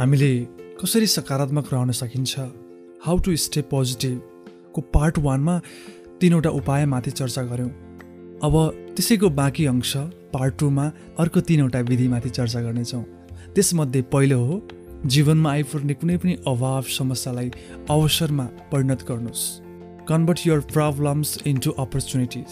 हामीले कसरी सकारात्मक रहन सकिन्छ? हाउ टु स्टे पोजिटिभको पार्ट वानमा तिनवटा उपायमाथि चर्चा गऱ्यौँ। अब त्यसैको बाँकी अंश पार्ट टूमा अर्को तिनवटा विधिमाथि चर्चा गर्नेछौँ। त्यसमध्ये पहिलो हो जीवनमा आइपर्ने कुनै पनि अभाव समस्यालाई अवसरमा परिणत गर्नुहोस्। Convert your problems into opportunities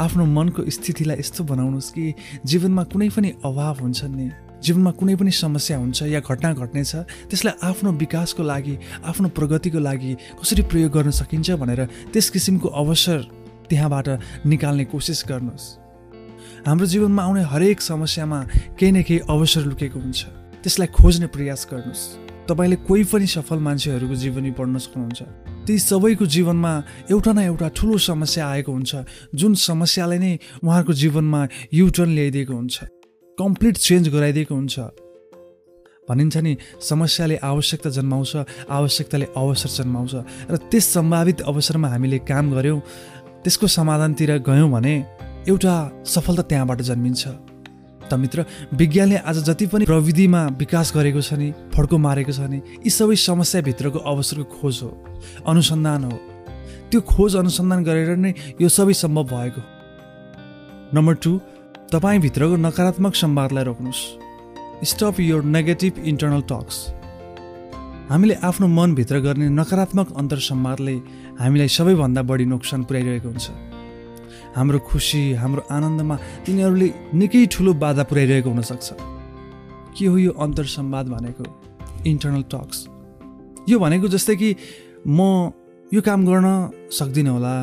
आफ्नो मनको स्थितिलाई यस्तो बनाउनुहोस् कि जीवनमा कुनै पनि अभाव हुन्छ नि। जीवनमा कुनै पनि समस्या हुन्छ या घटना घट्नेछ त्यसलाई आफ्नो विकासको लागि आफ्नो प्रगतिको लागि कसरी प्रयोग गर्न सकिन्छ भनेर त्यस किसिमको अवसर त्यहाँबाट निकाल्ने कोसिस गर्नुहोस्। हाम्रो जीवनमा आउने हरेक समस्यामा केही न केही अवसर लुकेको हुन्छ। त्यसलाई खोज्ने प्रयास गर्नुहोस्। तपाईँले कोही पनि सफल मान्छेहरूको जीवनी पढ्न सक्नुहुन्छ। ती सबैको जीवनमा एउटा न एउटा ठुलो समस्या आएको हुन्छ जुन समस्याले नै उहाँहरूको जीवनमा युटर्न ल्याइदिएको हुन्छ। कम्प्लिट चेन्ज गराइदिएको हुन्छ। भनिन्छ नि समस्याले आवश्यकता जन्माउँछ आवश्यकताले अवसर जन्माउँछ। र त्यस सम्भावित अवसरमा हामीले काम गऱ्यौँ त्यसको समाधानतिर गयौँ भने एउटा सफलता त्यहाँबाट जन्मिन्छ। त मित्र विज्ञानले आज जति पनि प्रविधिमा विकास गरेको छ नि फड्को मारेको छ नि यी सबै समस्याभित्रको अवसरको खोज हो अनुसन्धान हो। त्यो खोज अनुसन्धान गरेर नै यो सबै सम्भव भएको। नम्बर टू तपाईँभित्रको नकारात्मक संवादलाई रोक्नुहोस्। Stop your negative internal talks हामीले आफ्नो मनभित्र गर्ने नकारात्मक अन्तर संवादले हामीलाई सबैभन्दा बढी नोक्सान पुर्याइरहेको हुन्छ। हाम्रो खुसी हाम्रो आनन्दमा तिनीहरूले निकै ठुलो बाधा पुर्याइरहेको हुनसक्छ। के हो यो अन्तर संवाद भनेको? इन्टर्नल टक्स यो भनेको जस्तै कि म यो काम गर्न सक्दिनँ होला।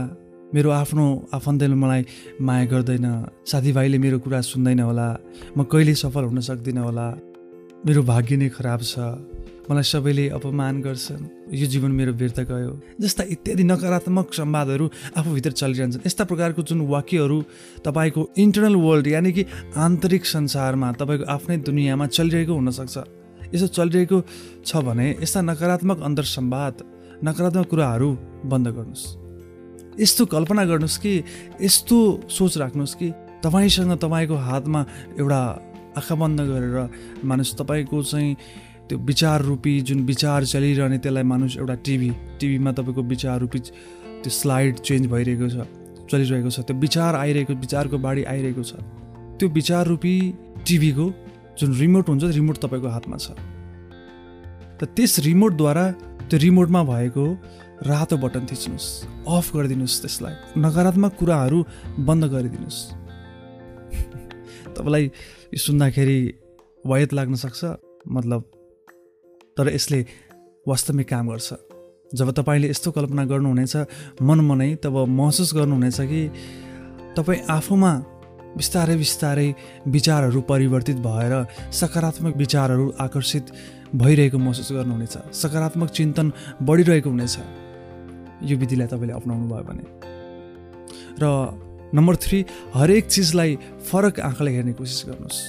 मेरो आफ्नो आफन्तले मलाई माया गर्दैन साथीभाइले मेरो कुरा सुन्दैन होला म कहिले सफल हुन सक्दिनँ होला मेरो भाग्य नै खराब छ मलाई सबैले अपमान गर्छन् यो जीवन मेरो व्यर्थ गयो। जस्ता इत्यादि नकारात्मक संवादहरू आफूभित्र चलिरहन्छन् यस्ता प्रकारको जुन वाक्यहरू तपाईँको इन्टरनल वर्ल्ड यानि कि आन्तरिक संसारमा तपाईँको आफ्नै दुनियाँमा चलिरहेको हुनसक्छ। यसो चलिरहेको छ भने यस्ता नकारात्मक अन्तर संवाद नकारात्मक कुराहरू बन्द गर्नुहोस्। यस्तो कल्पना गर्नुहोस् कि यस्तो सोच राख्नुहोस् कि तपाईँसँग तपाईँको हातमा एउटा आँखा बन्द गरेर मानुस तपाईँको चाहिँ त्यो विचार रूपी जुन विचार चलिरहने त्यसलाई मानुस एउटा टिभी टिभीमा तपाईँको विचार रूपी त्यो स्लाइड चेन्ज भइरहेको छ चलिरहेको छ त्यो विचार आइरहेको विचारको बाढी आइरहेको छ। त्यो विचार रूपी टिभीको जुन रिमोट हुन्छ रिमोट तपाईँको हातमा छ। त त्यस रिमोटद्वारा त्यो रिमोटमा भएको रातो बटन थिच्नुहोस् अफ गरिदिनुहोस् त्यसलाई नकारात्मक कुराहरू बन्द गरिदिनुहोस्। तपाईँलाई यो सुन्दाखेरि वयत लाग्न सक्छ मतलब तर यसले वास्तविक काम गर्छ। जब तपाईँले यस्तो कल्पना गर्नुहुनेछ मन मनै तब महसुस गर्नुहुनेछ कि तपाईँ आफूमा बिस्तारै बिस्तारै विचारहरू परिवर्तित भएर सकारात्मक विचारहरू आकर्षित भइरहेको महसुस गर्नुहुनेछ सकारात्मक चिन्तन बढिरहेको हुनेछ। यो विधिलाई तपाईँले अप्नाउनु भयो भने। र नम्बर थ्री हरेक चिजलाई फरक आँखाले हेर्ने कोसिस गर्नुहोस्।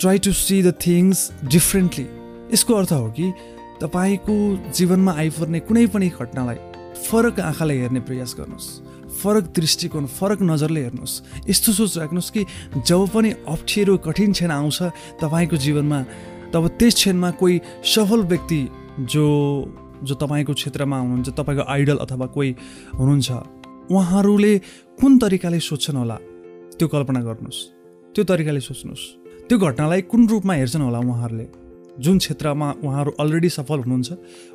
Try to see the things differently यसको अर्थ हो कि तपाईँको जीवनमा आइपर्ने कुनै पनि घटनालाई फरक आँखाले हेर्ने प्रयास गर्नुहोस्। फरक दृष्टिकोण फरक नजरले हेर्नुहोस्। यस्तो सोच राख्नुहोस् कि जब पनि अप्ठ्यारो कठिन क्षण आउँछ तपाईँको जीवनमा तब त्यस क्षणमा कोही सफल व्यक्ति जो जो तपाईँको क्षेत्रमा हुनुहुन्छ तपाईँको आइडल अथवा कोही हुनुहुन्छ उहाँहरूले कुन तरिकाले सोध्छन् होला? त्यो कल्पना गर्नुहोस्। त्यो तरिकाले सोच्नुहोस्। त्यो घटनालाई कुन रूपमा हेर्छन् होला उहाँहरूले? जुन क्षेत्रमा उहाँहरू अलरेडी सफल हुनुहुन्छ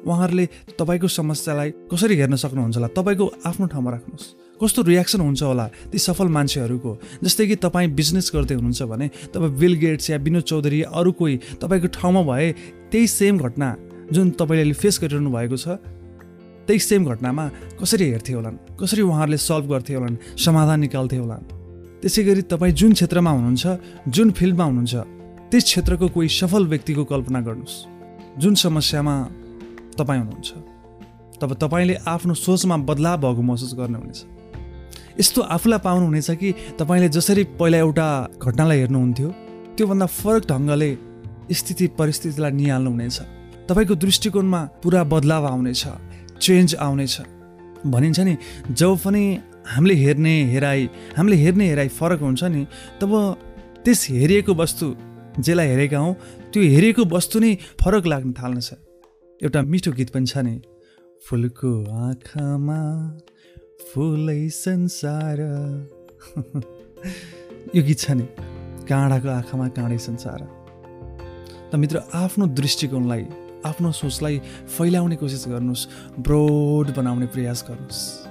उहाँहरूले तपाईँको समस्यालाई कसरी हेर्न सक्नुहुन्छ होला? तपाईँको आफ्नो ठाउँमा राख्नुहोस्। कस्तो रियाक्सन हुन्छ होला ती सफल मान्छेहरूको? जस्तै कि तपाईँ बिजनेस गर्दै हुनुहुन्छ भने तपाईँ बिल गेट्स या विनोद चौधरी अरू कोही तपाईँको ठाउँमा भए त्यही सेम घटना। जुन तपाईँले फेस गरिरहनु भएको छ त्यही सेम घटनामा कसरी हेर्थे होलान्? कसरी उहाँहरूले सल्भ गर्थे होलान्? समाधान निकाल्थे होलान्? त्यसै गरी तपाईँ जुन क्षेत्रमा हुनुहुन्छ जुन फिल्डमा हुनुहुन्छ त्यस क्षेत्रको कोही सफल व्यक्तिको कल्पना गर्नुहोस्। जुन समस्यामा तपाईँ हुनुहुन्छ। तब तपाईँले आफ्नो सोचमा बदलाव भएको महसुस गर्नुहुनेछ। यस्तो आफूलाई पाउनुहुनेछ कि तपाईँले जसरी पहिला एउटा घटनालाई हेर्नुहुन्थ्यो त्योभन्दा फरक ढङ्गले स्थिति परिस्थितिलाई निहाल्नुहुनेछ। तपाईँको दृष्टिकोणमा पुरा बदलाव आउनेछ चेन्ज आउनेछ। भनिन्छ नि जब पनि हामीले हेर्ने हेराइ हामीले हेर्ने हेराइ फरक हुन्छ नि तब त्यस हेरिएको वस्तु जेलाई हेरेका हौँ त्यो हेरेको वस्तु नै फरक लाग्न थाल्नेछ। एउटा मिठो गीत पनि छ नि फुलको आँखामा फुलै संसार यो गीत छ नि काँडाको आँखामा काँडै संसार त मित्र आफ्नो दृष्टिकोणलाई आफ्नो सोचलाई फैलाउने कोसिस गर्नुहोस् ब्रोड बनाउने प्रयास गर्नुहोस्।